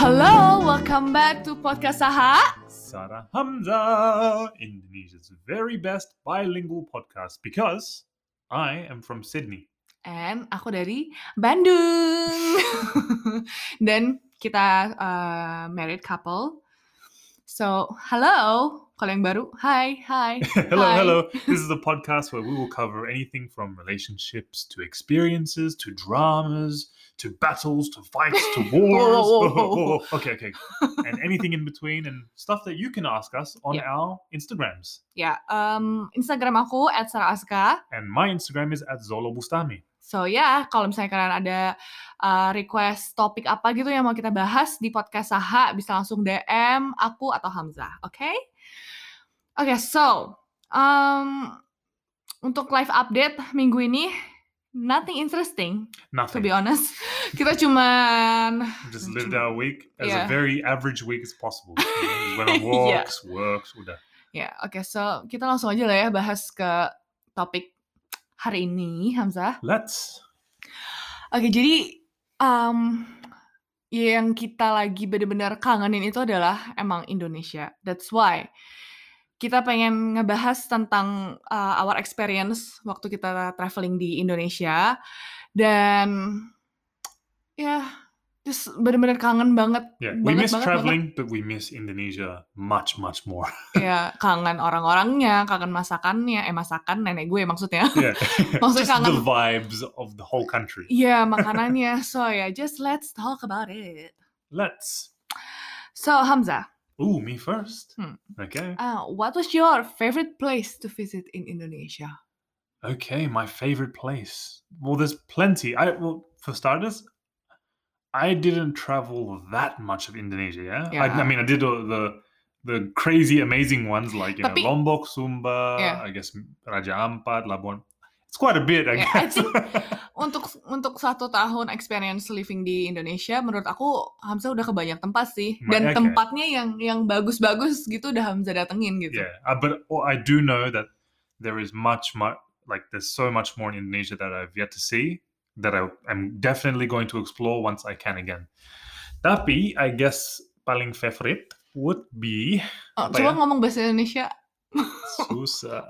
Hello, welcome back to podcast Saha. Sarah Hamza, Indonesia's very best bilingual podcast because I am from Sydney. And aku dari Bandung. Dan kita uh, married couple. So, hello. Kalau yang baru, hi, hi. hello, Hi. hello. This is a podcast where we will cover anything from relationships to experiences to dramas to battles to fights to wars. whoa, whoa, whoa. okay, okay. And anything in between and stuff that you can ask us on Yeah. our Instagrams. Ya, um, Instagram aku @sarahaska. And my Instagram is at Zolo Bustami. So ya, kalau misalnya kalian ada uh, request topik apa gitu yang mau kita bahas di podcast Saha, bisa langsung DM aku atau Hamzah, oke? Oke, so um, untuk live update minggu ini nothing interesting, to Nothing. be honest. Kita cuman Just lived our week as Yeah. a very average week as possible. Just went on Yeah. walks, works, udah. ya, oke, so kita langsung aja lah ya bahas ke topik hari ini, Hamzah. Let's. Oke, jadi um, yang kita lagi bener-bener kangenin itu adalah emang Indonesia. That's why kita pengen ngebahas tentang uh, our experience waktu kita traveling di Indonesia dan ya just bener-bener kangen banget. Yeah, we banget, miss banget, traveling, but we miss Indonesia much, much more. banget. Ya kangen orang-orangnya, kangen masakannya, eh masakan nenek gue maksudnya. yeah, Maksudnya just kangen the vibes of the whole country. Iya makanannya. So ya, just let's talk about it. Let's. So Hamzah. Ooh, me first. Hmm. Okay. Uh, what was your favorite place to visit in Indonesia? Okay, my favorite place. Well, there's plenty. I well, for starters, I didn't travel that much of Indonesia. Yeah, I, I mean, I did all the the crazy, amazing ones like you Tapi- know Lombok, Sumba. Yeah. I guess Raja Ampat, Labuan. It's quite a bit, I Yeah, I guess. think- Untuk untuk satu tahun experience living di Indonesia, menurut aku Hamzah udah ke banyak tempat sih. Dan ya? tempatnya yang yang bagus-bagus gitu udah Hamzah datengin gitu. yeah, uh, but oh, I do know that there is much, much like there's so much more in Indonesia that I've yet to see that I am definitely going to explore once I can again. Tapi I guess paling favorite would be Oh, coba ya? ngomong bahasa Indonesia susah.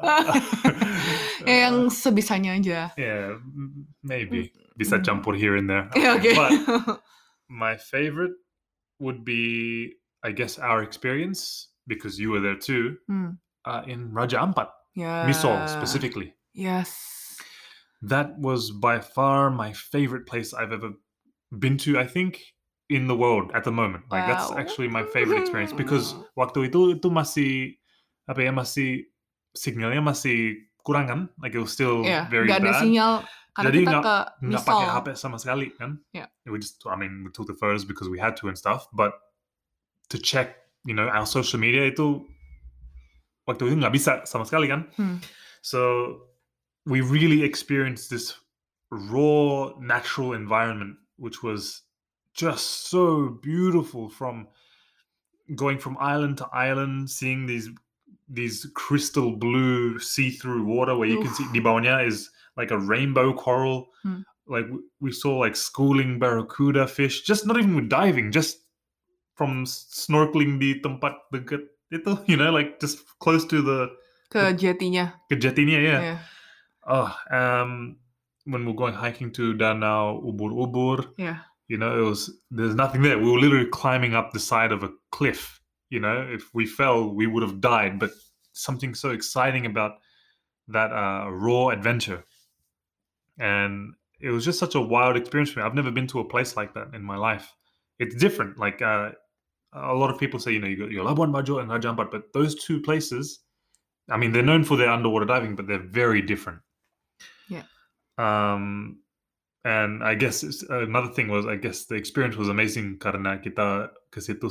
Ya, yang Uh, sebisanya aja. yeah, maybe bisa Mm. campur here and there. Ya, Oke. But my favorite would be, I guess, our experience because you were there too Hmm, uh, in Raja Ampat, ya. Misol specifically. Yes. That was by far my favorite place I've ever been to. I think in the world at the moment. Like that's actually my favorite experience because waktu itu itu masih apa ya masih signalnya masih kurang kan? Like it was still Ya, very nggak ada sinyal karena Jadi kita nggak- ke Misol. pakai HP sama sekali kan? Yeah. We just, I mean, we took the photos because we had to and stuff. But to check, you know, our social media itu waktu itu nggak bisa sama sekali kan? Hmm. So we really experienced this raw, natural environment, which was just so beautiful. From going from island to island, seeing these these crystal blue see-through water where you can see Oof. di is like a rainbow coral. Hmm. Like we saw like schooling barracuda fish, just not even with diving, just from snorkeling di tempat dekat itu, you know, like just close to the ke jetinya. kejatinya, yeah. Ya. Oh, um, when we're going hiking to Danau Ubur Ubur, Yeah. you know, it was there's nothing there. We were literally climbing up the side of a cliff. You know, if we fell, we would have died. But something so exciting about that uh, raw adventure, and it was just such a wild experience for me. I've never been to a place like that in my life. It's different. Like uh, a lot of people say, you know, you got your Labuan Bajo and Raja Ampat, but those two places, I mean, they're known for their underwater diving, but they're very different. Yeah. Um, and I guess it's, another thing was, I guess the experience was amazing karena kita ke situ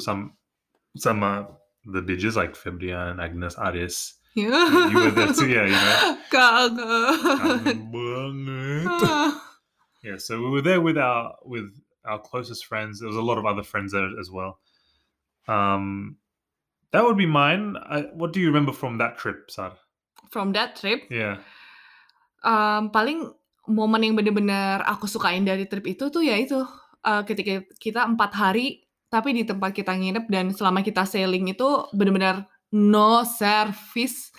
sama, sama the bitches like Febria and Agnes Aries. You were there too, yeah, you know. Yeah, so we were there with our with our closest friends. There was a lot of other friends there as well. Um, that would be mine. I, what do you remember from that trip, Sar? From that trip, Yeah. um, paling momen yang bener-bener aku sukain dari trip itu tuh ya itu uh, ketika kita empat hari Tapi di tempat kita nginep dan selama kita sailing itu benar-benar no service.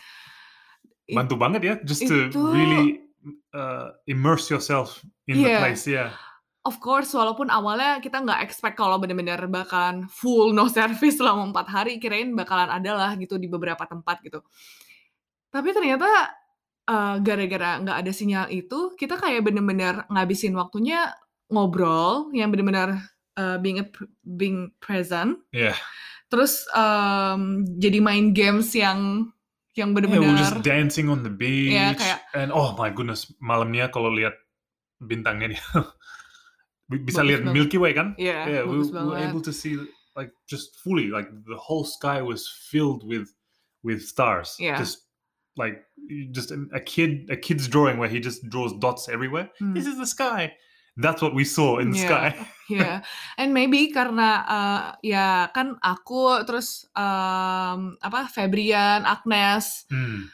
It Bantu banget ya, just to itu really uh, immerse yourself in the Iya. place. Yeah. Of course, walaupun awalnya kita nggak expect kalau bener-bener bakalan full no service selama 4 hari, kirain bakalan ada lah gitu di beberapa tempat gitu. Tapi ternyata, eee, gara-gara nggak ada sinyal itu, kita kayak bener-bener ngabisin waktunya ngobrol yang bener-bener, eee, being a, being present. Yeah. Terus, mmm, jadi main games yang yang Yeah, we were just dancing on the beach, kayak and oh my goodness, malamnya kalau lihat bintangnya nih, bisa lihat banget. Milky Way kan? Iya, Yeah, we, we were able to see like just fully, like the whole sky was filled with with stars. Iya. Just like just a kid, a kid's drawing where he just draws dots everywhere. This Hmm. is the sky. That's what we saw in the Iya, sky. iya. And maybe karena, eee, ya kan aku, terus, mmm, apa, Febrian, Agnes, Hmm.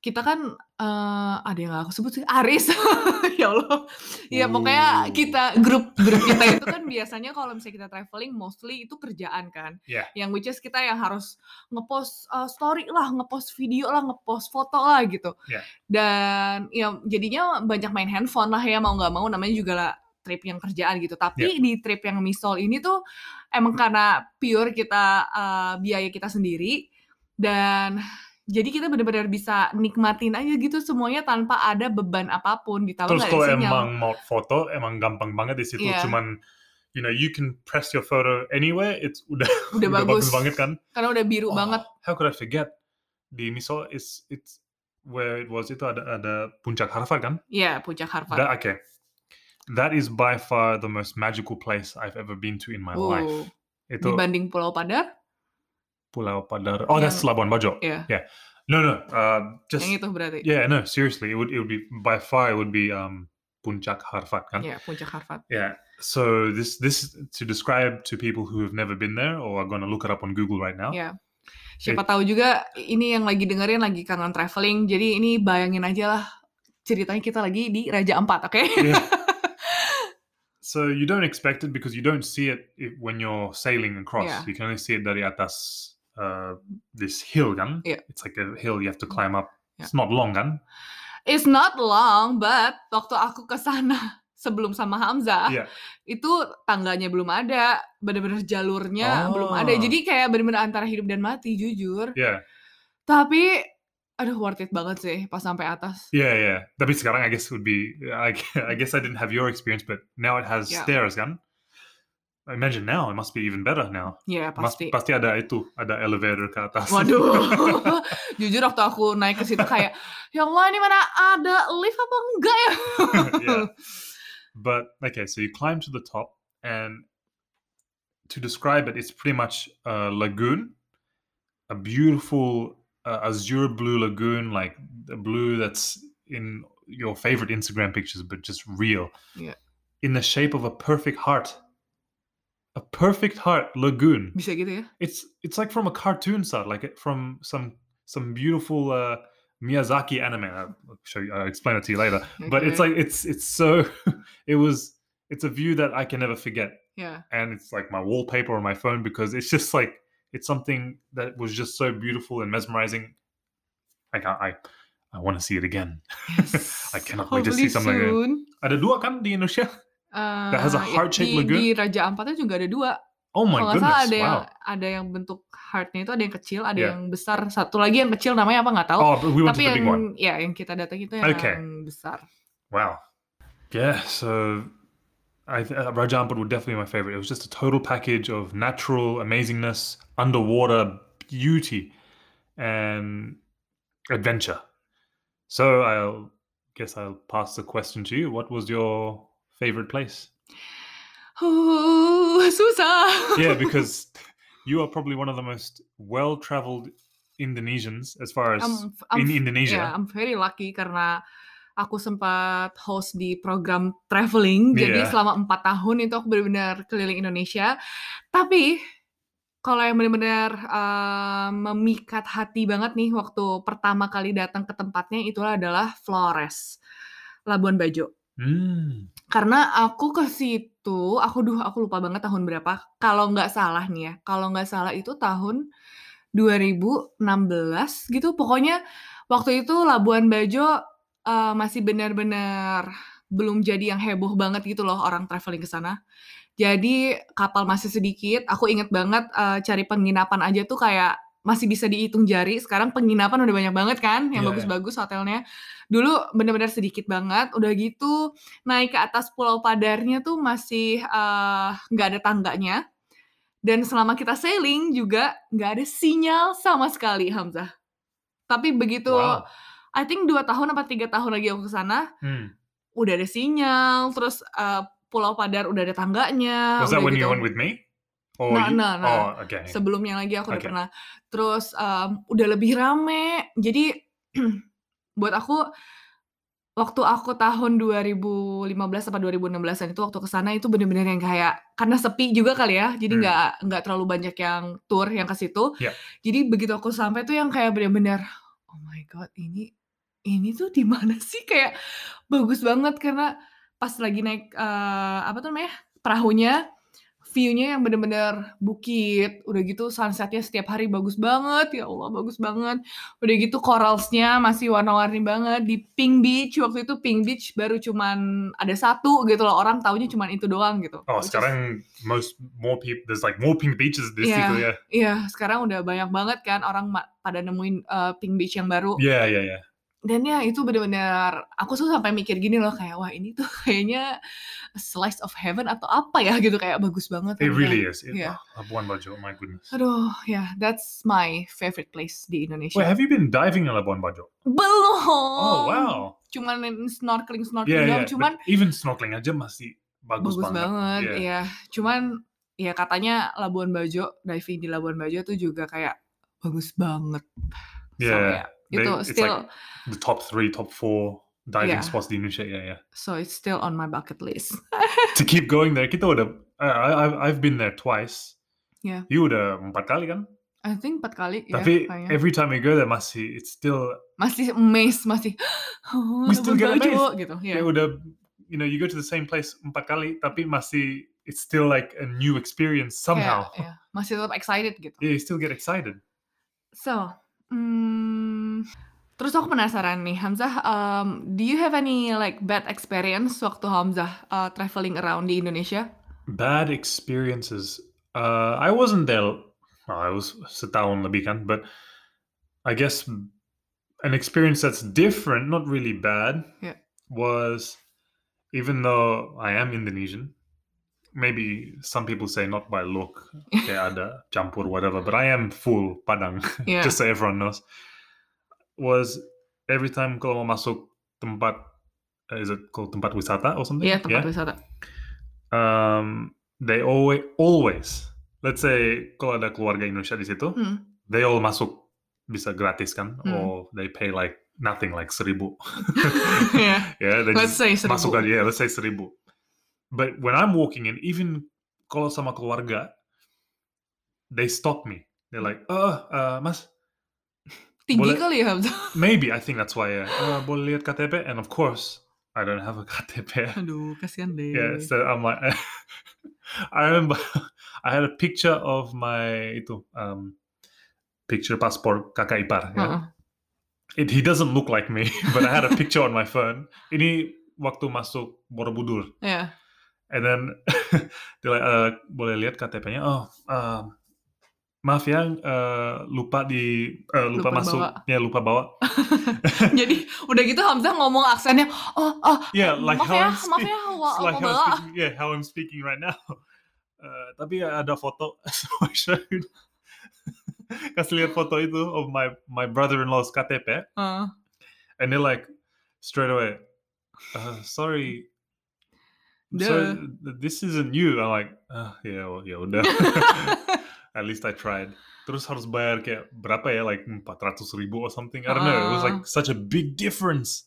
kita kan, eee, ada yang nggak aku sebut sih, Aris, ya Allah. Ya pokoknya Ooh. kita grup grup kita itu kan biasanya kalau misalnya kita traveling mostly itu kerjaan kan. Yeah. Yang which is kita yang harus nge-post, eee, story lah, nge-post video lah, nge-post foto lah gitu. Yeah. Dan ya jadinya banyak main handphone lah ya, mau nggak mau namanya juga lah trip yang kerjaan gitu. Yeah. Tapi di trip yang misol ini tuh emang karena pure kita, eee, biaya kita sendiri dan jadi kita bener-bener bisa nikmatin aja gitu semuanya tanpa ada beban apa pun, ditambah Terus nggak kalau sinyal. emang mau foto, emang gampang banget di situ. Iya. Cuman, you know, you can press your photo anywhere. It's udah Udah udah bagus. bagus banget kan? Karena udah biru banget. Oh, how could I forget? Di Misol is it's where it was itu ada ada puncak Harfad kan? Iya, puncak Harvard. That okay. That is by far the most magical place I've ever been to in my life. Oh, Itu dibanding Pulau Padar? Pulau Padar. Oh, that's Yang Labuan Bajo. iya, Yeah. No, no. Uh, just yang itu berarti? yeah, no. Seriously, it would it would be by far it would be um puncak Harfad kan? Iya, puncak Harvard. Yeah. So this this to describe to people who have never been there or are going to look it up on Google right now. Iya. Siapa tahu juga ini yang lagi dengerin lagi kangen traveling. Jadi ini bayangin aja lah ceritanya kita lagi di Raja Ampat, oke? Yeah. so you don't expect it because you don't see it when you're sailing across. Yeah. You can only see it dari atas uh, this hill kan? Yeah. It's like a hill you have to climb up. Yeah. It's not long kan? It's not long, but waktu aku ke sana sebelum sama Hamzah, Yeah. itu tangganya belum ada, bener-bener jalurnya belum ada. Oh. Jadi kayak bener-bener antara hidup dan mati, jujur. Yeah. Tapi, aduh worth it banget sih pas sampai atas. Yeah, yeah. Tapi sekarang I guess would be I, I guess I didn't have your experience, but now it has Yeah. stairs kan? I imagine now it must be even better now. Mas, pasti. pasti ada itu, ada elevator ke atas. Waduh, jujur waktu aku naik ke situ kayak, ya Allah ini mana ada lift apa enggak ya? yeah. But okay, so you climb to the top, and to describe it, it's pretty much a lagoon, a beautiful uh, azure blue lagoon, like the blue that's in your favorite Instagram pictures, but just real. Yeah. In the shape of a perfect heart. A perfect heart lagoon. Bisa gitu ya? It's it's like from a cartoon style, like from some some beautiful uh, Miyazaki anime. I'll show you. I'll explain it to you later but it's like it's it's so it was it's a view that I can never forget Yeah. and it's like my wallpaper on my phone because it's just like it's something that was just so beautiful and mesmerizing I can't I I want to see it again Yes. I cannot wait to see Hopefully something like that. soon. ada dua kan di Indonesia Eh, has a ya, heart-shaped di, lagoon? Di Raja Ampatnya juga ada dua. oh my Kalau nggak salah goodness ada yang wow ada yang bentuk heartnya itu ada yang kecil, ada Yeah. yang besar. Satu lagi yang kecil namanya apa nggak tahu. oh we went Tapi to the yang big one ya yang kita datang itu yang Okay. besar. wow yeah so I uh, Raja Ampat would definitely be my favorite it was just a total package of natural amazingness underwater beauty and adventure. So I'll guess I'll pass the question to you. What was your favorite place? Huh, susah. Yeah, because you are probably one of the most well-traveled Indonesians as far as I'm, I'm, in Indonesia. ya, I'm very lucky karena aku sempat host di program traveling. Jadi Iya. selama empat tahun itu aku benar-benar keliling Indonesia. Tapi kalau yang benar-benar eh, memikat hati banget nih waktu pertama kali datang ke tempatnya itulah adalah Flores, Labuan Bajo. Mm. Karena aku ke situ, aku duh aku lupa banget tahun berapa, kalau nggak salah nih ya, kalau nggak salah itu tahun 2016 gitu, pokoknya waktu itu Labuan Bajo, eee, masih benar-benar belum jadi yang heboh banget gitu loh orang traveling ke sana. Jadi kapal masih sedikit, aku inget banget, eee, cari penginapan aja tuh kayak masih bisa dihitung jari, sekarang penginapan udah banyak banget kan yang Iya. bagus-bagus hotelnya. Dulu bener-bener sedikit banget, udah gitu naik ke atas Pulau Padarnya tuh masih, eee, nggak ada tangganya, dan selama kita sailing juga nggak ada sinyal sama sekali, Hamzah. Tapi begitu Wow. I think 2 tahun apa 3 tahun lagi aku ke sana, Mm. udah ada sinyal, terus, eee, Pulau Padar udah ada tangganya, Was that when gitu. you went with me? Or Nah nah nah, Oh, okay. sebelumnya lagi aku udah Oke. pernah. Terus, mmm, udah lebih rame, jadi buat aku, waktu aku tahun 2015 apa 2016-an itu waktu ke sana itu bener-bener yang kayak karena sepi juga kali ya, jadi Hmm. nggak nggak terlalu banyak yang tour yang ke situ. Iya. Jadi begitu aku sampai tuh yang kayak bener-bener, "Oh my god ini ini tuh di mana sih?" Kayak bagus banget karena pas lagi naik, eee, apa tuh namanya, perahunya, view-nya yang bener-bener bukit, udah gitu sunset-nya setiap hari bagus banget, ya Allah bagus banget. Udah gitu corals-nya masih warna-warni banget, di Pink Beach, waktu itu Pink Beach baru cuman ada 1 gitu loh, orang taunya cuman itu doang gitu. Oh, Which is sekarang most more people there's like more pink beaches di Iya. situ ya. Iya, sekarang udah banyak banget kan orang pada nemuin, eee, Pink Beach yang baru. Yeah, yeah, yeah. Dan ya itu bener-bener aku tuh sampai mikir gini loh kayak, "Wah ini tuh kayaknya slice of heaven atau apa ya?" Gitu, kayak bagus banget It really is. It, Iya. oh, Labuan Bajo, my goodness. Aduh, yeah, that's my favorite place di Wait, Indonesia. have you been diving in Labuan Bajo? Belum. Oh, wow. Cuman snorkeling-snorkeling Yeah, doang, yeah. cuman But even snorkeling aja masih bagus, bagus banget, Yeah. iya. Cuman ya katanya Labuan Bajo, diving di Labuan Bajo tuh juga kayak bagus banget. So Yeah. They- it's still like the top three, top four diving Yeah. spots di Indonesia. Yeah, yeah. so it's still on my bucket list. To keep going there, kita udah. I, I, I've been there twice. Yeah. You udah empat kali kan? I think 4 kali Tapi oh, kayaknya. every time we go there masih, it's still Masih amazed, masih oh, We still get amazed. gitu, ya. udah you know you go to the same place empat kali tapi masih it's still like a new experience somehow Yeah, ya, masih tetap excited gitu. yeah you still get excited So, mmm, terus aku penasaran nih, Hamzah, um, do you have any like bad experience waktu Hamzah uh, traveling around di Indonesia? bad experiences uh i wasn't there well, i was setahun lebih kan but i guess an experience that's different not really bad Yeah. was even though i am indonesian maybe some people say not by look kayak ada campur whatever but i am full padang Yeah. just so everyone knows, was every time kalau mau masuk tempat, uh, is it called tempat wisata or something? Iya, tempat wisata. Um, they always, always, let's say kalau ada keluarga Indonesia di situ, Hmm. they all masuk bisa gratis kan, Hmm. or they pay like nothing like seribu. yeah. yeah, they Let's just say masuk seribu. aja, yeah, let's say seribu. But when I'm walking in, even kalau sama keluarga, they stop me. They're like, oh, uh, mas, Tinggi Boleh- kali ya Hamzah. Maybe I think that's why. Yeah. Uh, boleh lihat KTP? And of course, I don't have a KTP. Aduh, kasihan deh. yeah, so I'm like, I remember I had a picture of my itu um, picture passport kakak ipar. Yeah. Heeh. It, he doesn't look like me, but I had a picture on my phone. Ini waktu masuk Borobudur, Ya. And then like, uh, boleh lihat KTP-nya? Oh, uh, maaf ya, uh, lupa di uh, lupa, Lupa masuk, bawa. ya lupa bawa. Jadi udah gitu Hamzah ngomong aksennya, oh, oh, Yeah, like maaf how ya, I'm maaf ya, wa- like how I'm bawa. speaking, yeah, how I'm speaking right now. Uh, tapi ada foto, so I showed. Kasih lihat foto itu of my my brother-in-law's KTP, Heeh. and they're like straight away, uh, sorry, Sorry, th- this isn't you. I'm like, uh, yeah, well, ya udah. At least I tried. Terus harus bayar kayak berapa ya, like 400 ribu or something. I don't know. It was like Ah. such a big difference.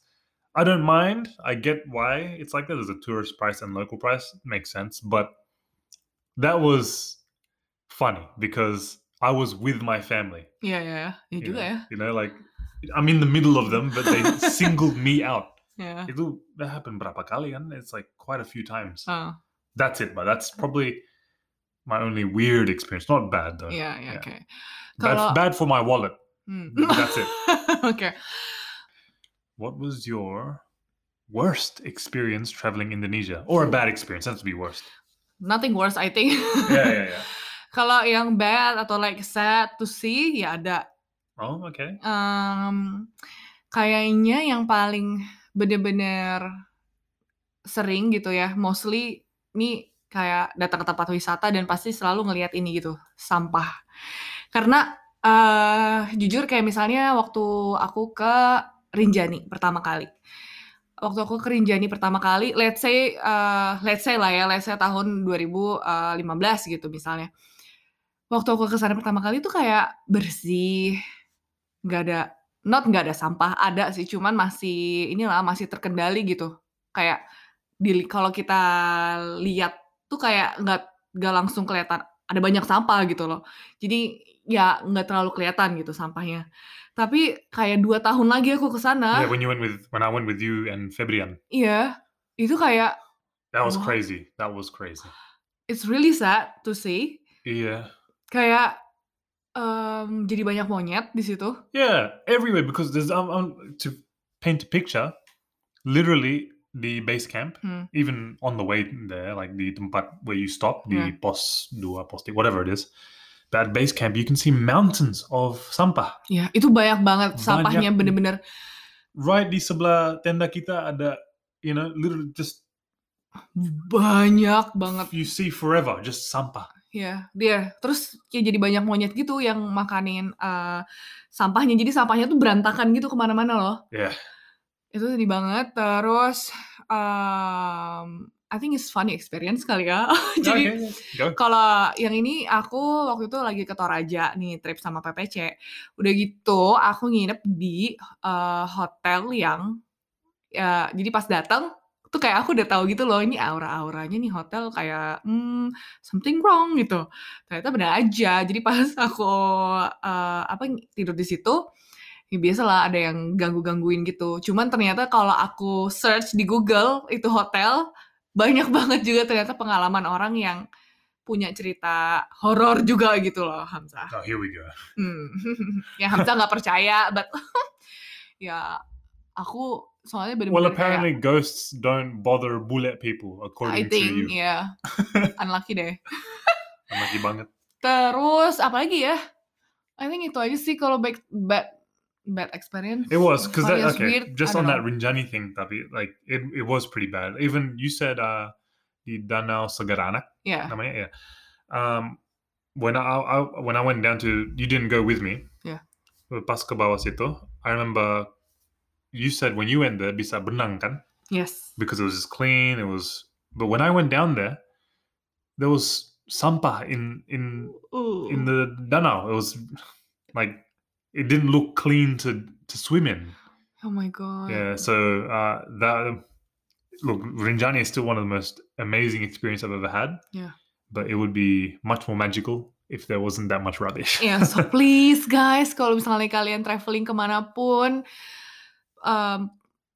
I don't mind. I get why it's like that. There's a tourist price and local price. Makes sense. But that was funny because I was with my family. Yeah, yeah, iya. Iya you juga know? ya. You know, like I'm in the middle of them, but they singled me out. Yeah. Itu that happened berapa kali kan? It's like quite a few times. Oh, That's it, but that's probably my only weird experience. Not bad though. iya, iya, Yeah. okay. Bad, Kalau bad for my wallet. Hmm. That's it. okay. What was your worst experience traveling Indonesia, or a bad experience? Has to be worst. Nothing worse, I think. Yeah, yeah, yeah. Kalau yang bad atau like sad to see, ya ada. Oh, okay. Em, kayaknya yang paling bener-bener sering gitu ya, mostly ini kayak datang ke tempat wisata dan pasti selalu ngelihat ini gitu, sampah. Karena eh jujur kayak misalnya waktu aku ke Rinjani pertama kali. Waktu aku ke Rinjani pertama kali, let's say eh, let's say lah ya, let's say tahun 2015 gitu misalnya. Waktu aku ke sana pertama kali tuh kayak bersih, nggak ada not nggak ada sampah, ada sih cuman masih inilah masih terkendali gitu. Kayak di kalau kita lihat tuh kayak nggak nggak langsung kelihatan ada banyak sampah gitu loh. Jadi ya nggak terlalu kelihatan gitu sampahnya. Tapi kayak dua tahun lagi aku ke sana, Yeah, when you went with when I went with you and Febrian, iya itu kayak that was crazy. That was crazy. it's really sad to see. Yeah, Kayak em, jadi banyak monyet di situ. yeah, everywhere because there's um, um to paint a picture. Literally, the base camp, Hmm. even on the way there, like the tempat where you stop, the Yeah. pos dua pos tiga, whatever it is. That base camp, you can see mountains of sampah. Ya, itu banyak banget Banyak. sampahnya bener-bener Right di sebelah tenda kita ada, you know, literally just banyak banget. you see forever just sampah. Ya, dia terus ya jadi banyak monyet gitu yang makanin eh, sampahnya. Jadi sampahnya tuh berantakan gitu ke mana-mana loh. Yeah. Itu sedih banget. Terus em, I think it's funny experience kali ya. jadi okay, kalau yang ini aku waktu itu lagi ke Toraja nih trip sama PPC. Udah gitu aku nginep di eh, hotel yang ya jadi pas datang tuh kayak aku udah tahu gitu loh ini aura-auranya nih hotel kayak hmm, something wrong gitu. Ternyata benar aja. Jadi pas aku eh, apa tidur di situ ya biasalah ada yang ganggu-gangguin gitu. Cuman ternyata kalau aku search di Google itu hotel banyak banget juga ternyata pengalaman orang yang punya cerita horor juga gitu loh Hamzah. Oh, here we go. Hmm. ya Hamzah nggak percaya, but ya aku soalnya Well, bener-bener kayak apparently ghosts don't bother bullet people, I according to think you. ya unlucky deh. Unlucky banget. Terus apalagi ya? I think itu aja sih kalau bad bad bad experience. It was because that okay. weird, just I on don't that Rinjani thing, tapi like it, it was pretty bad. Even you said uh the Danau Sagaranak, Ya, namanya, yeah. Um, when I, I when I went down to, you didn't go with me. Yeah. Pas ke bawah situ, I remember you said when you went there bisa berenang kan yes. because it was just clean. It was, but when I went down there, there was sampah in in Uh. in the Danau. It was like it didn't look clean to to swim in. oh my god. Yeah, so uh, that look, Rinjani is still one of the most amazing experience I've ever had. Yeah. but it would be much more magical if there wasn't that much rubbish. yeah, so please guys, kalau misalnya kalian traveling kemanapun, em,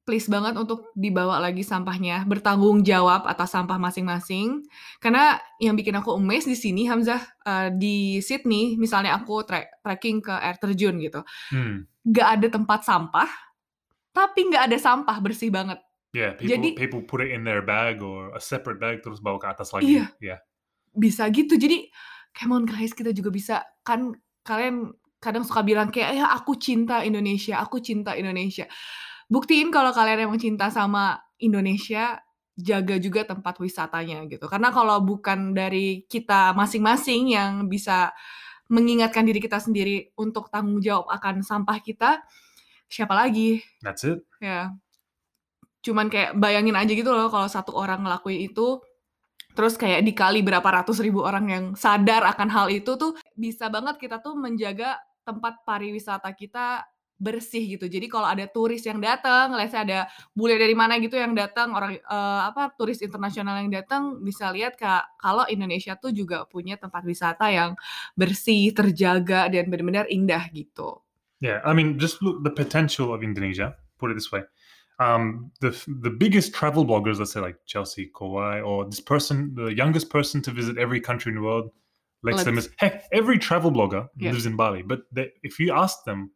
please banget untuk dibawa lagi sampahnya, bertanggung jawab atas sampah masing-masing. Karena yang bikin aku amazed di sini, Hamzah, eh, di Sydney, misalnya aku tra- trekking ke air terjun gitu, Hmm. nggak ada tempat sampah, tapi nggak ada sampah bersih banget. Yeah, people Jadi- people put it in their bag or a separate bag terus bawa ke atas lagi. Iya. Yeah. Bisa gitu, jadi come on guys, kita juga bisa kan kalian kadang suka bilang kayak ya aku cinta Indonesia, aku cinta Indonesia. Buktiin kalau kalian emang cinta sama Indonesia, jaga juga tempat wisatanya gitu. Karena kalau bukan dari kita masing-masing yang bisa mengingatkan diri kita sendiri untuk tanggung jawab akan sampah kita, siapa lagi? That's it. Ya. Cuman kayak bayangin aja gitu loh kalau satu orang ngelakuin itu terus kayak dikali berapa ratus ribu orang yang sadar akan hal itu tuh bisa banget kita tuh menjaga tempat pariwisata kita bersih gitu. Jadi kalau ada turis yang datang, let's say ada bule dari mana gitu yang datang, orang eh, apa turis internasional yang datang bisa lihat Kak, kalau Indonesia tuh juga punya tempat wisata yang bersih, terjaga dan benar-benar indah gitu. Yeah, I mean, just look the potential of Indonesia. Put it this way: Um, the the biggest travel bloggers, let's say like Chelsea Kawhi, or this person, the youngest person to visit every country in the world, Lex Let's- Lemus. Heck, every travel blogger Yeah. lives in Bali. But they, if you ask them,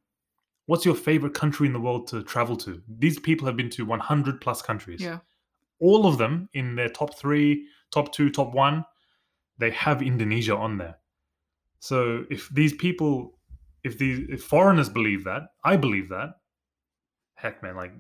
what's your favorite country in the world to travel to? These people have been to 100 plus countries. Yeah. All of them in their top three, top two, top one, they have Indonesia on there. So if these people, if these if foreigners believe that, I believe that. Heck, man, like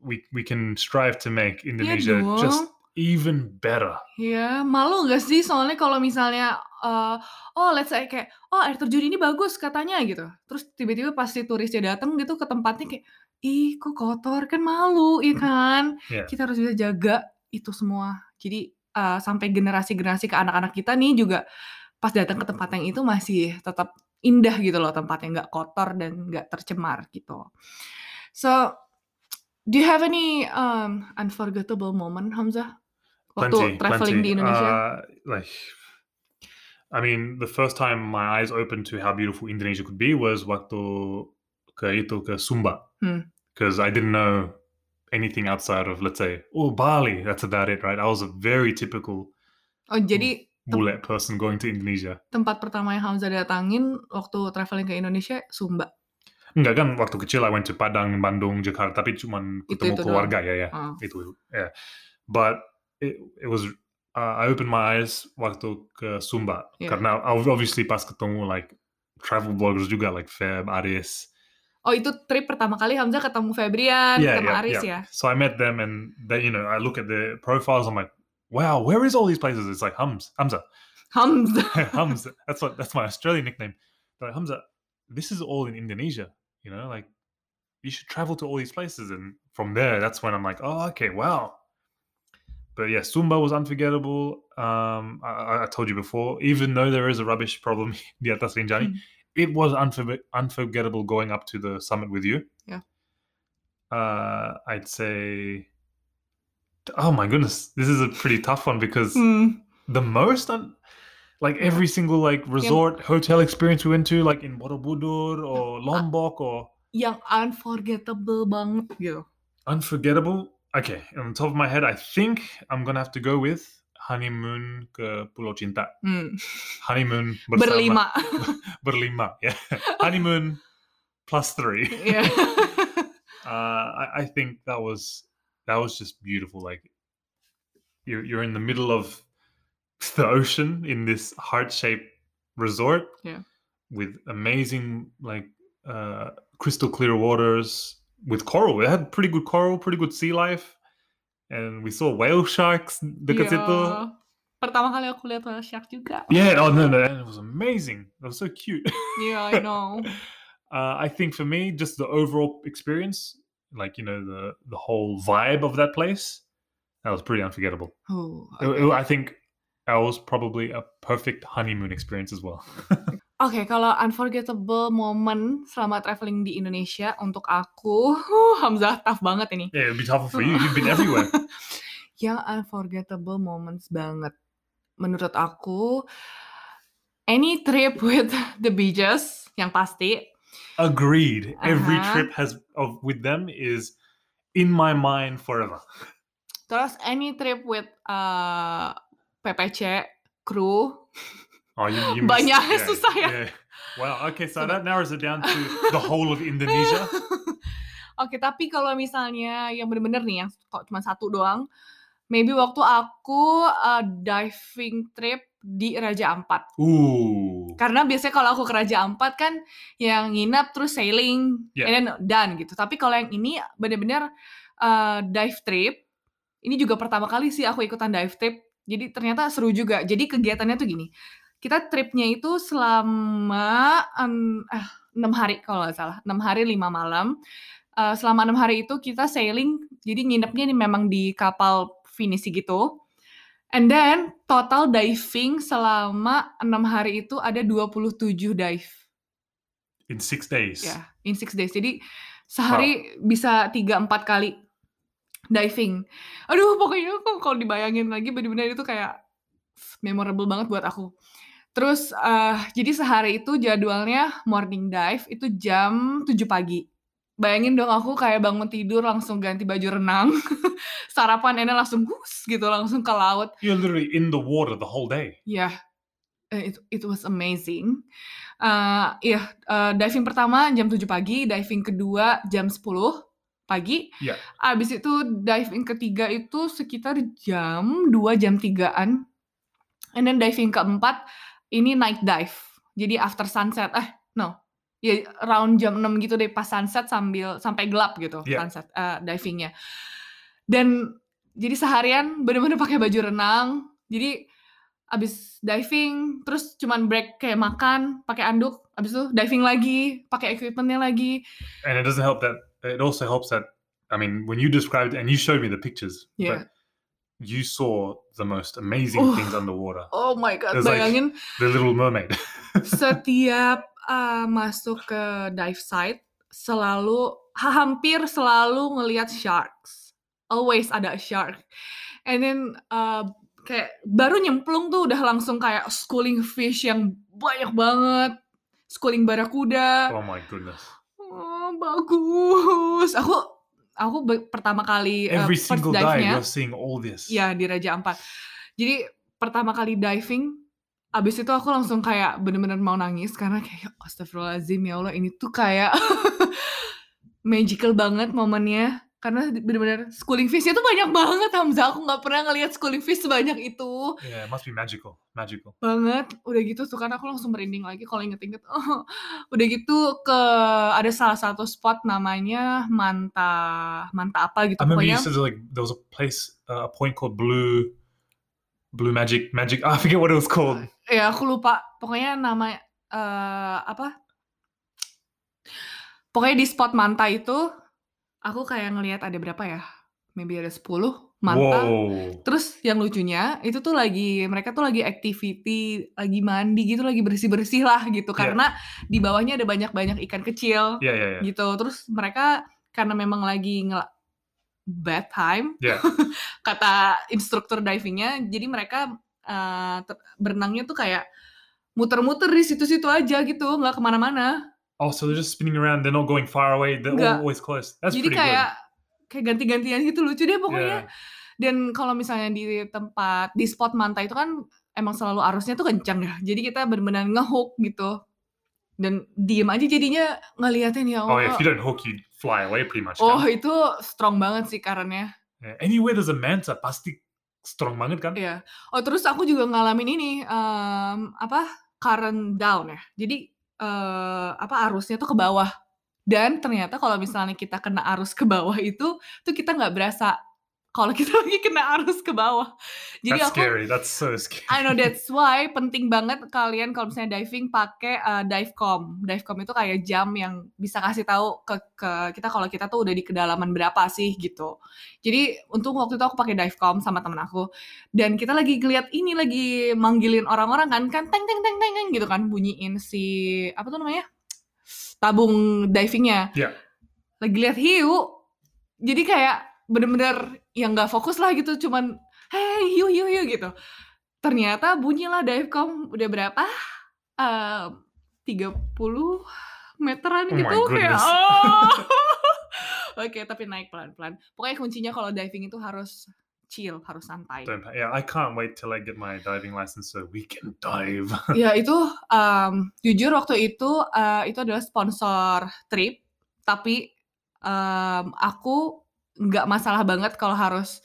we we can strive to make Indonesia just dong. Even better. Ya, malu gak sih soalnya kalau misalnya, eee, oh let's say kayak, "Oh air terjun ini bagus katanya," gitu. Terus tiba-tiba pas si turisnya datang gitu ke tempatnya kayak, "Ih kok kotor?" Kan malu, ya kan? Yeah. Kita harus bisa jaga itu semua. Jadi, eee, sampai generasi-generasi ke anak-anak kita nih juga pas datang ke tempat yang itu masih tetap indah gitu loh tempatnya, nggak kotor dan nggak tercemar gitu. So, do you have any, um, unforgettable moment, Hamzah? Waktu Plenty, traveling plenty. di Indonesia? Uh, like, I mean, the first time my eyes opened to how beautiful Indonesia could be was waktu ke itu ke Sumba, Hmm. because I didn't know anything outside of let's say oh Bali. That's about it, right? I was a very typical Oh jadi bule person going to Indonesia. tempat pertama yang Hamzah datangin waktu traveling ke Indonesia Sumba? Enggak kan waktu kecil I went to Padang, Bandung, Jakarta, tapi cuman ketemu Itu-itu keluarga doang? ya ya. Oh. Itu ya. But it, it was uh, I opened my eyes waktu ke Sumba Yeah. karena ob- obviously pas ketemu like travel bloggers juga like Feb, Aris. Oh itu trip pertama kali Hamzah ketemu Febrian, Yeah, ketemu yeah, Aris yeah. ya? So I met them and they you know I look at their profiles I'm like wow where is all these places it's like Hums Hamza Hamzah. Hamza that's what that's my Australian nickname They're like Hamza this is all in Indonesia you know like you should travel to all these places and from there that's when I'm like oh okay wow but yeah Sumba was unforgettable um I, I- told you before even though there is a rubbish problem di atas Rinjani Hmm. it was unfor- unforgettable going up to the summit with you Yeah. uh I'd say oh my goodness this is a pretty tough one because Hmm. the most un- like Yeah. every single like resort hotel experience we went to like in Borobudur or Lombok or Yang unforgettable banget gitu. unforgettable okay on top of my head I think I'm gonna have to go with honeymoon ke Pulau Cinta Hmm. honeymoon bersama- Berlima. berlima yeah honeymoon plus three Iya. uh, I, I think that was that was just beautiful. Like you're you're in the middle of the ocean in this heart shaped resort, Yeah. with amazing like uh, crystal clear waters with coral. It had pretty good coral, pretty good sea life, and we saw whale sharks dekat situ. Iya. Pertama kali aku lihat whale shark juga. Yeah, oh no, no, and it was amazing. It was so cute. Yeah, I know. uh, I think for me, just the overall experience, like you know the the whole vibe of that place, that was pretty unforgettable. Oh, It- it- I think that was probably a perfect honeymoon experience as well. Oke, kalau unforgettable moment selama traveling di Indonesia untuk aku, huh, Hamzah tough banget ini. yeah, it'd be tougher for you. You've been everywhere. Yang unforgettable moments banget. Menurut aku, any trip with the beaches, yang pasti. Agreed. Every Uh-huh. trip has of with them is in my mind forever. Terus any trip with uh, PPC, kru. Oh, you, you missed- Banyak, susah ya. Wow. Okay, so that narrows it down to the whole of Indonesia. Oke, tapi kalau misalnya yang bener-bener nih, yang kok cuma satu doang, maybe waktu aku uh, diving trip di Raja Ampat. Ooh. Karena biasanya kalau aku ke Raja Ampat kan yang nginap terus sailing Yeah. and then done gitu. Tapi kalau yang ini bener-bener uh, dive trip. Ini juga pertama kali sih aku ikutan dive trip. Jadi ternyata seru juga. Jadi kegiatannya tuh gini. Kita tripnya itu selama eh, 6 hari kalau nggak salah. 6 hari 5 malam. Eh, selama 6 hari itu kita sailing. Jadi nginepnya ini memang di kapal finisi gitu. And then total diving selama 6 hari itu ada 27 dive. In six days. Ya, in six days. Jadi sehari bisa 3-4 kali diving. Aduh, pokoknya aku kalau dibayangin lagi bener-bener itu kayak memorable banget buat aku. Terus eh, jadi sehari itu jadwalnya morning dive itu jam 7 pagi. bayangin dong aku kayak bangun tidur langsung ganti baju renang, sarapan then langsung hus gitu langsung ke laut. You're literally in the water the whole day. Yeah, eh, it it was amazing. Eee, iya, eee, diving pertama jam 7 pagi, diving kedua jam 10 pagi. Iya. Abis itu diving ketiga itu sekitar jam 2, jam 3-an. And then diving keempat ini night dive. Jadi after sunset, eh no, ya around jam 6 gitu deh pas sunset sambil sampai gelap gitu Iya. sunset, eee, diving-nya. Dan jadi seharian bener-bener pakai baju renang. Jadi abis diving terus cuman break kayak makan, pakai anduk, abis itu diving lagi, pakai equipment-nya lagi. And it doesn't help that it also helps that I mean, when you described and you showed me the pictures, Yeah. but you saw the most amazing Oh. things underwater. Oh my god, like- bayangin The Little Mermaid. setiap, eee, masuk ke dive site selalu ha hampir selalu ngelihat sharks. Always ada shark. And then, eee, kayak baru nyemplung tuh udah langsung kayak schooling fish yang banyak banget, schooling barakuda. oh my goodness. Oh, bagus. Aku aku pertama kali, eee, Every first single dive dive-nya you're seeing all this. Iya, di Raja Ampat. Jadi pertama kali diving, abis itu aku langsung kayak bener-bener mau nangis karena kayak astagfirullahaladzim ya Allah ini tuh kayak magical banget momennya. Karena bener-bener schooling fish-nya tuh banyak banget Hamzah. Aku nggak pernah ngelihat schooling fish sebanyak itu. Yeah, it must be magical. Magical. Banget. Udah gitu tuh kan aku langsung merinding lagi kalau inget-inget. Oh, udah gitu ke ada salah satu spot namanya Manta Manta apa gitu I remember pokoknya. you said like there was a place, uh, a point called Blue, Blue Magic, Magic. I forget what it was called. Ya aku lupa. Pokoknya nama eee, apa pokoknya di spot Manta itu, aku kayak ngelihat ada berapa ya, maybe ada 10 manta. Whoa. Terus yang lucunya itu tuh lagi mereka tuh lagi activity, lagi mandi gitu, lagi bersih-bersih lah gitu. Iya. Karena di bawahnya ada banyak-banyak ikan kecil Yeah, yeah, yeah. gitu. Terus mereka karena memang lagi nge bad time Yeah. kata instruktur divingnya, jadi mereka, te berenangnya tuh kayak muter-muter di situ-situ aja gitu, nggak ke mana-mana. Oh, so they're just spinning around. They're not going far away. They're Nggak. always close. That's Jadi pretty kayak kayak ganti-gantian gitu, lucu deh good. pokoknya. Yeah. Dan kalau misalnya di tempat di spot Manta itu kan emang selalu arusnya tuh kencang ya. Jadi kita bener-bener nge-hook gitu. Dan diem aja jadinya ngeliatin ya Oh, yeah. If you don't hook, you fly away pretty much. Oh kan? itu strong banget sih karennya. Yeah. Anywhere there's a manta, pasti strong banget kan? Iya. Oh terus aku juga ngalamin ini, mmm, apa, current down ya. Jadi, eee, apa, arusnya tuh ke bawah. Dan ternyata kalau misalnya kita kena arus ke bawah itu, tuh kita nggak berasa kalau kita lagi kena arus ke bawah. Jadi That's aku scary. That's so scary. I know that's why penting banget kalian kalau misalnya diving pakai, eee, divecom. Divecom itu kayak jam yang bisa kasih tahu ke ke kita kalau kita tuh udah di kedalaman berapa sih gitu. Jadi untung waktu itu aku pakai divecom sama temen aku dan kita lagi ngeliat ini, lagi manggilin orang-orang kan, kan teng teng teng teng teng gitu kan bunyiin si apa tuh namanya, tabung divingnya. Iya. Lagi lihat hiu. Jadi kayak bener-bener yang nggak fokus lah gitu, cuman, "Hei hiu hiu hiu," gitu. Ternyata bunyilah divecom udah berapa, eee, 30 meteran Oh gitu kayak, oh. Oke, tapi naik pelan-pelan. Pokoknya kuncinya kalau diving itu harus chill, harus santai. Yeah, I can't wait till I get my diving license so we can dive. Ya itu, mmm, jujur waktu itu, eee, itu adalah sponsor trip, tapi, mmm, aku nggak masalah banget kalau harus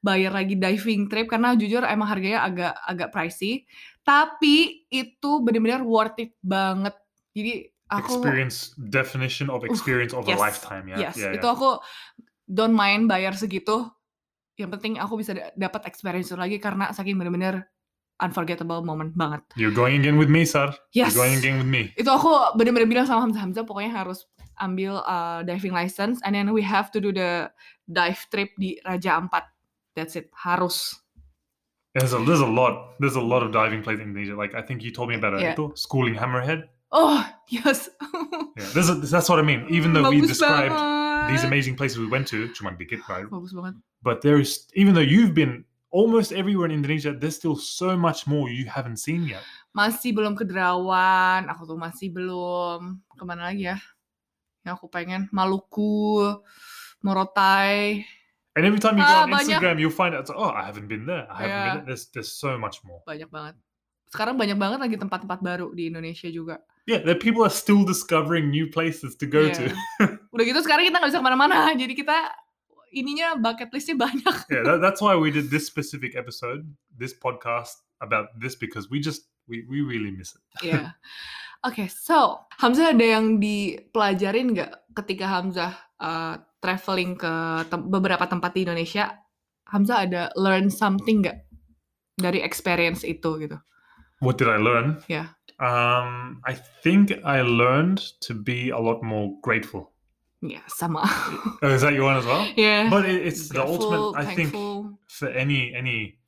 bayar lagi diving trip karena jujur emang harganya agak agak pricey, tapi itu bener-bener worth it banget. Jadi aku experience definition of Uh, experience of a yes, lifetime. Yeah, yes, yeah, itu yeah. aku don't mind bayar segitu, yang penting aku bisa da dapat experience itu lagi karena saking bener-bener unforgettable moment banget. You're going again with me, Sar. Yes. You're going again with me. Itu aku bener-bener bilang sama Hamzah, "Hamzah pokoknya harus ambil, uh, eee, diving license and then we have to do the dive trip di Raja Ampat. That's it, harus." There's a there's a lot there's a lot of diving places in Indonesia. Like I think you told me about it. Yeah. Itu schooling hammerhead. Oh, yes. Yeah, there's a, that's what I mean. Even though we Bagus described these amazing places we went to, cuma dikit, right? Bagus. But there is even though you've been almost everywhere in Indonesia, there's still so much more you haven't seen yet. Masih belum ke Derawan, aku tuh masih belum ke mana lagi ya, yang aku pengen. Maluku, Morotai. And every time you go Ah, on banyak. Instagram, you'll find out, oh, I haven't been there. I haven't Yeah. been there. There's, there's so much more. Banyak banget. Sekarang banyak banget lagi tempat-tempat baru di Indonesia juga. Yeah, the people are still discovering new places to go Iya. to. Udah gitu sekarang kita nggak bisa ke mana-mana. Jadi kita ininya bucket listnya banyak. yeah, that, that's why we did this specific episode, this podcast about this because we just we, we really miss it. Iya. Oke, so Hamzah ada yang dipelajarin nggak ketika Hamzah uh, traveling ke tem- beberapa tempat di Indonesia? Hamzah ada learn something nggak dari experience itu gitu? What did I learn? Yeah. Um, I think I learned to be a lot more grateful. Ya sama. Oh, is that your one as well? Ya. But it, it's the Grateful, ultimate. I think for any any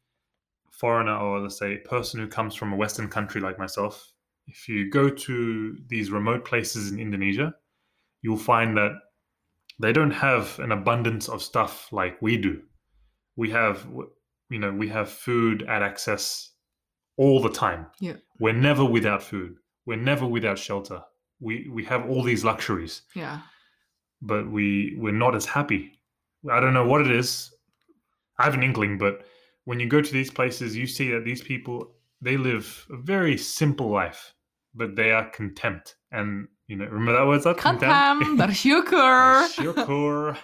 foreigner or let's say person who comes from a Western country like myself, if you go to these remote places in Indonesia, you'll find that they don't have an abundance of stuff like we do. We have, you know, we have food at access all the time. Yeah. We're never without food. We're never without shelter. We we have all these luxuries Ya. but we we're not as happy. I don't know what it is. I have an inkling, but when you go to these places, you see that these people they live a very simple life, but they are contempt. And you know, remember that word? That Kantam, bersyukur. Syukur.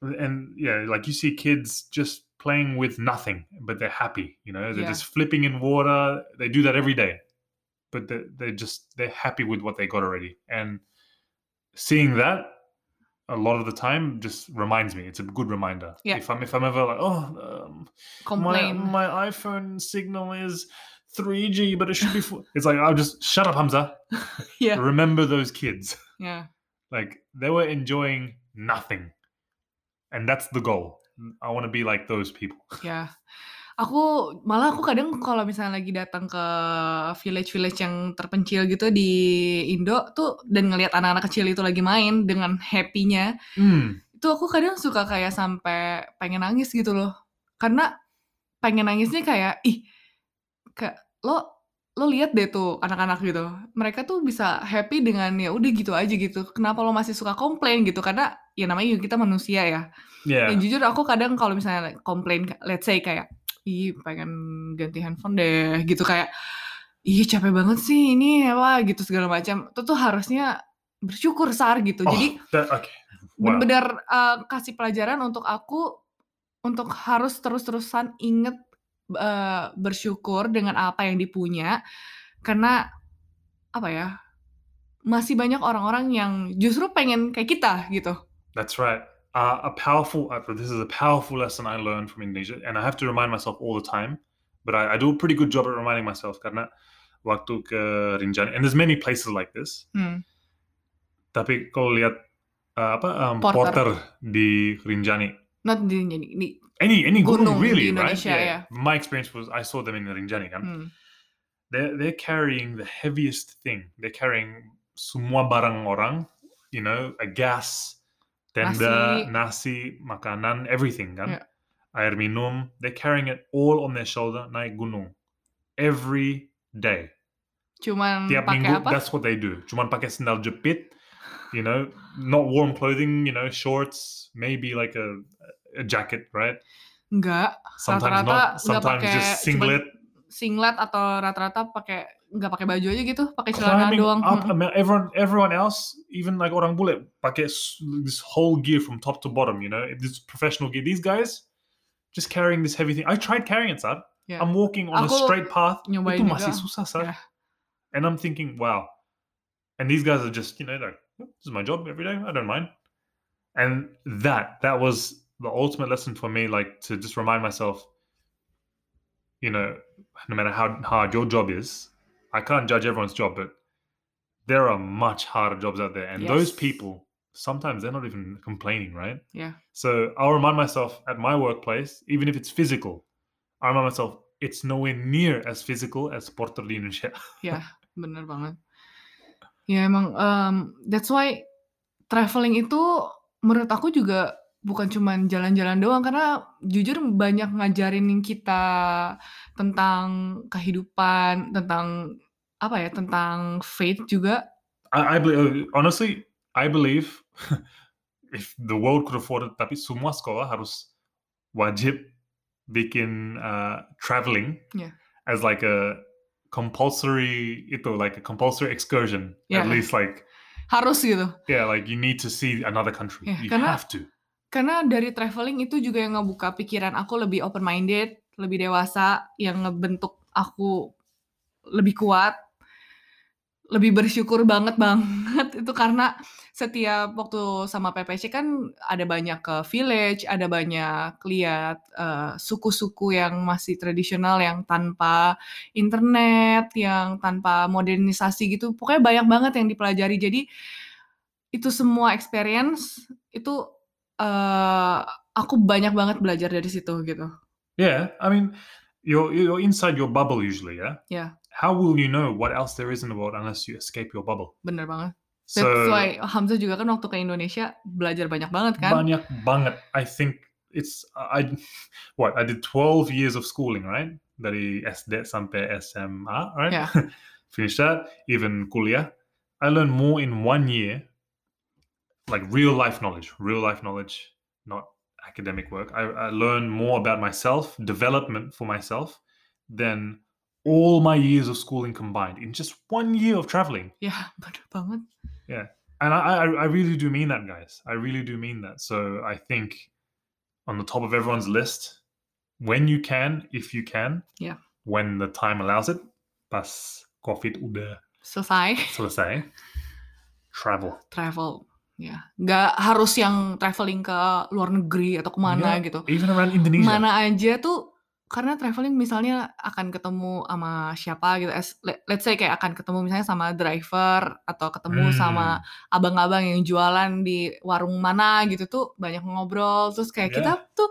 and yeah, like you see kids just playing with nothing, but they're happy. You know, they're Yeah. just flipping in water. They do that every day, but they're, they're just they're happy with what they got already. And seeing that a lot of the time just reminds me. It's a good reminder. Yeah. If I'm if I'm ever like, oh, um, my my iPhone signal is. 3G, but it should be. Full. It's like I'll just shut up, Hamza. Ya. Remember those kids. Ya. Like they were enjoying nothing. And that's the goal. I want to be like those people. Ya. Aku malah aku kadang kalau misalnya lagi datang ke village-village yang terpencil gitu di Indo tuh dan ngelihat anak-anak kecil itu lagi main dengan happy-nya, Hmm. itu aku kadang suka kayak sampai pengen nangis gitu loh. Karena pengen nangisnya kayak ih kayak lo lo lihat deh tuh anak-anak gitu. Mereka tuh bisa happy dengan ya udah gitu aja gitu. Kenapa lo masih suka komplain gitu? Karena ya namanya kita manusia ya. Yeah. Dan jujur aku kadang kalau misalnya komplain, let's say kayak, ih pengen ganti handphone deh, gitu kayak, ih capek banget sih ini apa gitu segala macam. Itu tuh harusnya bersyukur sar gitu. Oh, Jadi that, okay. Wow. benar-benar eh, kasih pelajaran untuk aku untuk harus terus-terusan inget eh, bersyukur dengan apa yang dipunya karena apa ya masih banyak orang-orang yang justru pengen kayak kita gitu. That's right. Uh, a powerful. Uh, this is a powerful lesson I learned from Indonesia, and I have to remind myself all the time. But I, I do a pretty good job at reminding myself karena waktu ke Rinjani, and there's many places like this. Hmm. Tapi kalau lihat uh, apa um, Porter. porter di Rinjani, Not di, di, di any any gunung, really, right? Indonesia, ya. My experience was I saw them in Rinjani hmm. they're they're carrying the heaviest thing. They're carrying semua barang orang, you know, a gas, tenda, nasi, makanan, everything kan. Yeah. Air minum. They're carrying it all on their shoulder naik gunung every day. Cuman Tiap minggu, apa? that's what they do. Cuman pakai sandal jepit, you know, not warm clothing, you know, shorts, maybe like a a jacket, right? Enggak. Sometimes Rata-rata not. Sometimes pakai just singlet. Singlet atau rata-rata pakai nggak pakai baju aja gitu, pakai celana doang. up. Mm-mm. I mean, everyone, everyone else, even like orang bule, pakai this whole gear from top to bottom. You know, this professional gear. These guys just carrying this heavy thing. I tried carrying it, Sad. Ya. I'm walking on a straight path. Itu juga. masih susah, Sad. Ya. And I'm thinking, wow. And these guys are just, you know, like, "Oh, this is my job every day. I don't mind. And that, that was the ultimate lesson for me, like to just remind myself, you know, no matter how hard your job is, I can't judge everyone's job, but there are much harder jobs out there. And those people, sometimes they're not even complaining, right? Yeah. So I'll remind myself at my workplace, even if it's physical, I remind myself it's nowhere near as physical as Porter di Indonesia. Ya, bener banget. Ya emang em, that's why traveling itu menurut aku juga bukan cuman jalan-jalan doang karena jujur banyak ngajarin kita tentang kehidupan, tentang apa ya, tentang faith juga. I, I believe honestly, I believe if the world could afford it, tapi semua sekolah harus wajib bikin uh, traveling Yeah. as like a compulsory itu like a compulsory excursion Yeah. at least like Harus gitu. yeah like you need to see another country Yeah, you karena- have to Karena dari traveling itu juga yang ngebuka pikiran aku lebih open minded, lebih dewasa, yang ngebentuk aku lebih kuat, lebih bersyukur banget banget itu karena setiap waktu sama PPC kan ada banyak ke village, ada banyak lihat eh, suku-suku yang masih tradisional yang tanpa internet, yang tanpa modernisasi gitu. Pokoknya banyak banget yang dipelajari. Jadi itu semua experience itu eh aku banyak banget belajar dari situ gitu. yeah I mean you're you're inside your bubble usually yeah Yeah. how will you know what else there is in the world unless you escape your bubble Bener banget. so That's why Hamzah juga kan waktu ke Indonesia belajar banyak banget kan? banyak banget I think it's I what I did 12 years of schooling right dari SD sampai SMA right Yeah. finished that even kuliah I learned more in one year like real life knowledge real life knowledge not academic work I, I learned more about myself development for myself than all my years of schooling combined in just one year of traveling bener banget. and I, I I really do mean that, guys. I really do mean that. So I think on the top of everyone's list, when you can, if you can, Yeah. when the time allows it, pas COVID udah Selesai selesai, travel. travel. Ya, nggak harus yang traveling ke luar negeri atau ke mana Yeah, gitu. Even around Indonesia. Mana aja tuh karena traveling misalnya akan ketemu sama siapa gitu. As, let- let's say kayak akan ketemu misalnya sama driver atau ketemu Hmm. sama abang-abang yang jualan di warung mana gitu tuh banyak ngobrol terus kayak Yeah. kita tuh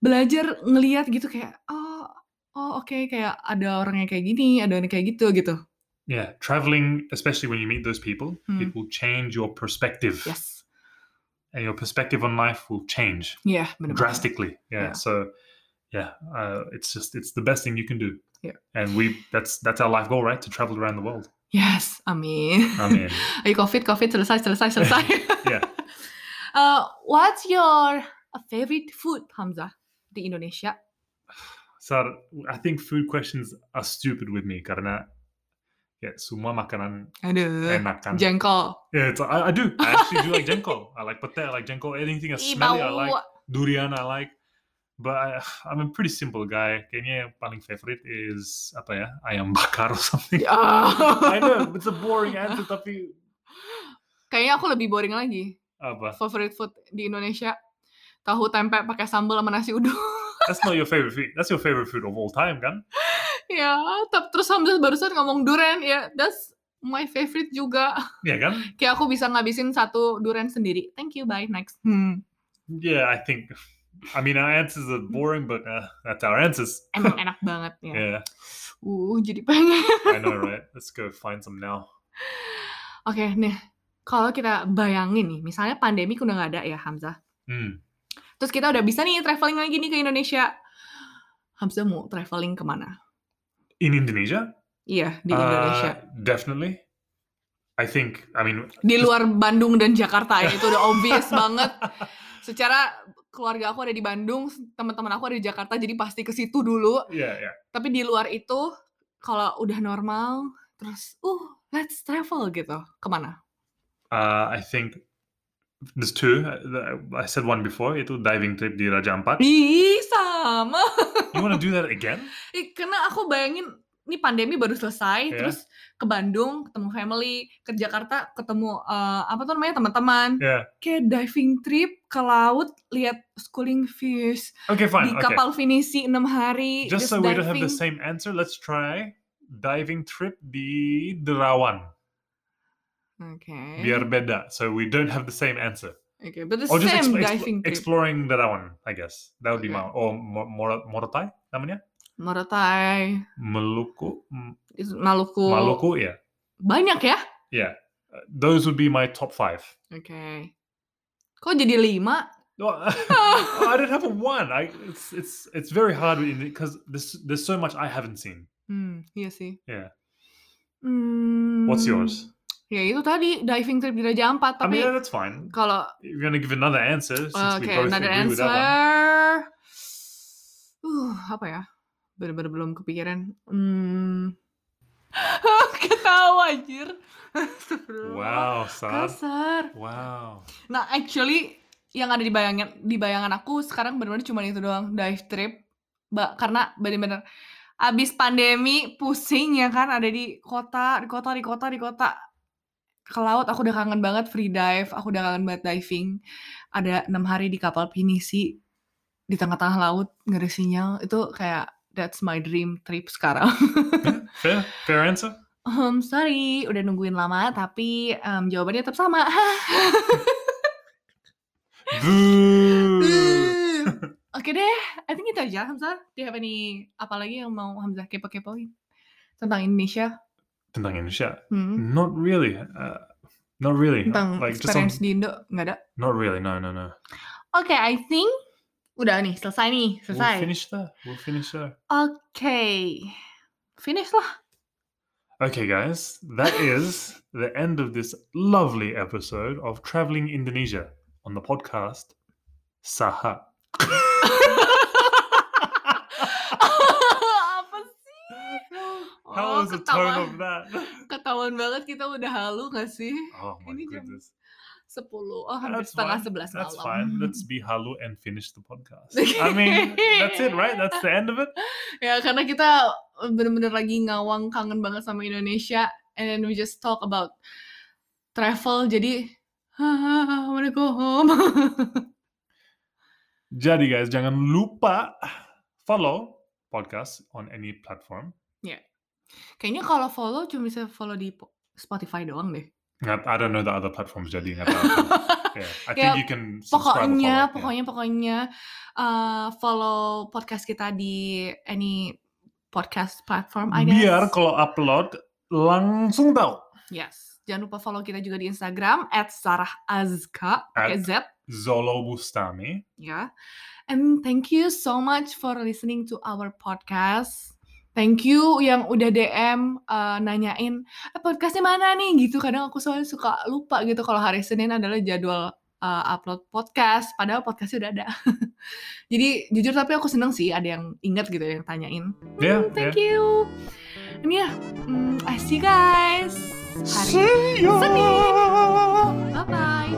belajar ngeliat gitu kayak oh oh oke kayak ada orang yang kayak gini ada orang yang kayak gitu gitu Yeah, traveling, especially when you meet those people, Hmm. it will change your perspective, yes and your perspective on life will change Iya bener drastically. Yeah. Yeah. So, yeah, uh, it's just it's the best thing you can do. Yeah. And we that's that's our life goal, right? To travel around the world. yes amin I mean, Ayo covid covid selesai selesai selesai yeah. Uh, what's your favorite food Hamzah di Indonesia So I think food questions are stupid with me karena ya semua makanan aduh enak kan. jengkol Yeah, it's, I, I do. I actually do like jengkol. I like pete, I like jengkol. Anything that's Ih, smelly, I like. Durian, I like. But I, I'm a pretty simple guy. Kayaknya yang paling favorite is apa ya? Ayam bakar or something. Ah. I know it's a boring answer tapi Kayaknya aku lebih boring lagi. apa? Favorite food di Indonesia tahu tempe pakai sambal sama nasi uduk. That's not your favorite food. That's your favorite food of all time, kan? Ya, terus Hamzah barusan ngomong durian ya, that's my favorite juga. Yeah, kan? Kayak aku bisa ngabisin satu durian sendiri. Thank you, bye, next. Hmm. Yeah, I think. I mean, our answers are boring, but uh, that's our answers. Emang enak banget ya. Yeah, Uh, jadi pengen. I know, right? Let's go find some now. Oke, nih. Kalau kita bayangin nih, misalnya pandemi udah nggak ada ya, Hamzah. Hmm. Terus kita udah bisa nih traveling lagi nih ke Indonesia. Hamzah mau traveling ke mana? In Indonesia, Iya, di Uh, Indonesia. definitely. I think. I mean, Di luar Bandung dan Jakarta ya, itu udah obvious banget. Secara keluarga aku ada di Bandung, teman-teman aku ada di Jakarta, jadi pasti ke situ dulu. yeah, yeah. Tapi di luar itu, kalau udah normal, terus, uh, let's travel gitu. Ke mana? Uh, I think there's two. Uh, I said one before. Itu diving trip di Raja Ampat. Ih, sama. You want to do that again? Karena aku bayangin ini pandemi baru selesai, Iya. terus ke Bandung ketemu family, ke Jakarta ketemu eh, apa tuh namanya teman-teman, Yeah. kayak diving trip ke laut, lihat schooling fish Okay, fine. di Okay. kapal finisi enam hari, Just so we don't have the diving. same answer, let's try diving trip di Derawan. Oke, Biar beda. So we don't have the same answer. Oke, but the Or just same expl- expl- diving trip. exploring Derawan, I guess. That would be Okay. my or Mo- Mor- Morotai namanya? Morotai, Maluku. M- Maluku, Maluku, yeah. banyak ya? Yeah. Those would be my top five. Okay. kok jadi lima? I don't have a one. I it's it's it's very hard because there's there's so much I haven't seen. Hmm, iya sih. Yeah. Hmm, What's yours? Ya itu tadi diving trip di Raja Ampat, I mean, tapi that's fine. kalau You're gonna give another answer since we Oke, both another agree with answer. that one. Uh, apa ya? Bener-bener belum kepikiran. Hmm. Ketawa anjir. Wow, Sad. Kasar. Wow. Nah, actually yang ada di bayangan di bayangan aku sekarang benar-benar cuma itu doang, dive trip. Ba karena bener-bener abis pandemi pusing ya kan ada di kota, di kota, di kota, di kota. Ke laut aku udah kangen banget free dive, aku udah kangen banget diving. Ada enam hari di kapal pinisi di tengah-tengah laut nggak ada sinyal itu kayak that's my dream trip sekarang. Fair, fair answer. Um, sorry, udah nungguin lama tapi em, jawabannya tetap sama. Boo. Oke deh, I think itu aja Hamzah. Do you have any apa lagi yang mau Hamzah kepo-kepoin tentang Indonesia? Tentang Indonesia? Hmm. Not really. Uh, not really. Tentang Like just on, di Indo nggak ada? not really. No, no, no. Oke, I think udah nih selesai nih, selesai. We'll finish there. We'll finish there. Oke, finish lah. Okay, guys, that is the end of this lovely episode of Traveling Indonesia on the podcast Saha. How Oh, was the tone ketawa- of that? Ketahuan banget kita udah halu gak sih? Oh my Ini jam goodness. 10, oh hampir That's setengah fine. 11 That's malam. fine. Let's be halu and finish the podcast. I mean, that's it, right? That's the end of it. Ya karena kita bener-bener lagi ngawang kangen banget sama Indonesia and then we just talk about travel jadi I wanna go home. Jadi guys, jangan lupa follow podcast on any platform. Kayaknya kalau follow cuma bisa follow di po- Spotify doang deh. Nggak- I don't know the other platforms. Jadi nggak tahu. yeah, I think Ya, you can subscribe or follow. Pokoknya, yeah. pokoknya, pokoknya uh, follow podcast kita di any podcast platform, I guess. Biar kalau upload langsung tahu. Yes. Jangan lupa follow kita juga di Instagram at Sarah Azka pakai Z Zolo Bustami. ya. And thank you so much for listening to our podcast thank you yang udah DM uh, eh, nanyain eh, podcastnya mana nih? Gitu. Kadang aku soalnya suka lupa gitu kalau hari Senin adalah jadwal uh, upload podcast padahal podcastnya udah ada. Jadi jujur tapi aku seneng sih ada yang ingat gitu yang tanyain. Hmm, thank yeah. you. Ini ya hmm, I see you guys. Hari see you. Senin. Bye bye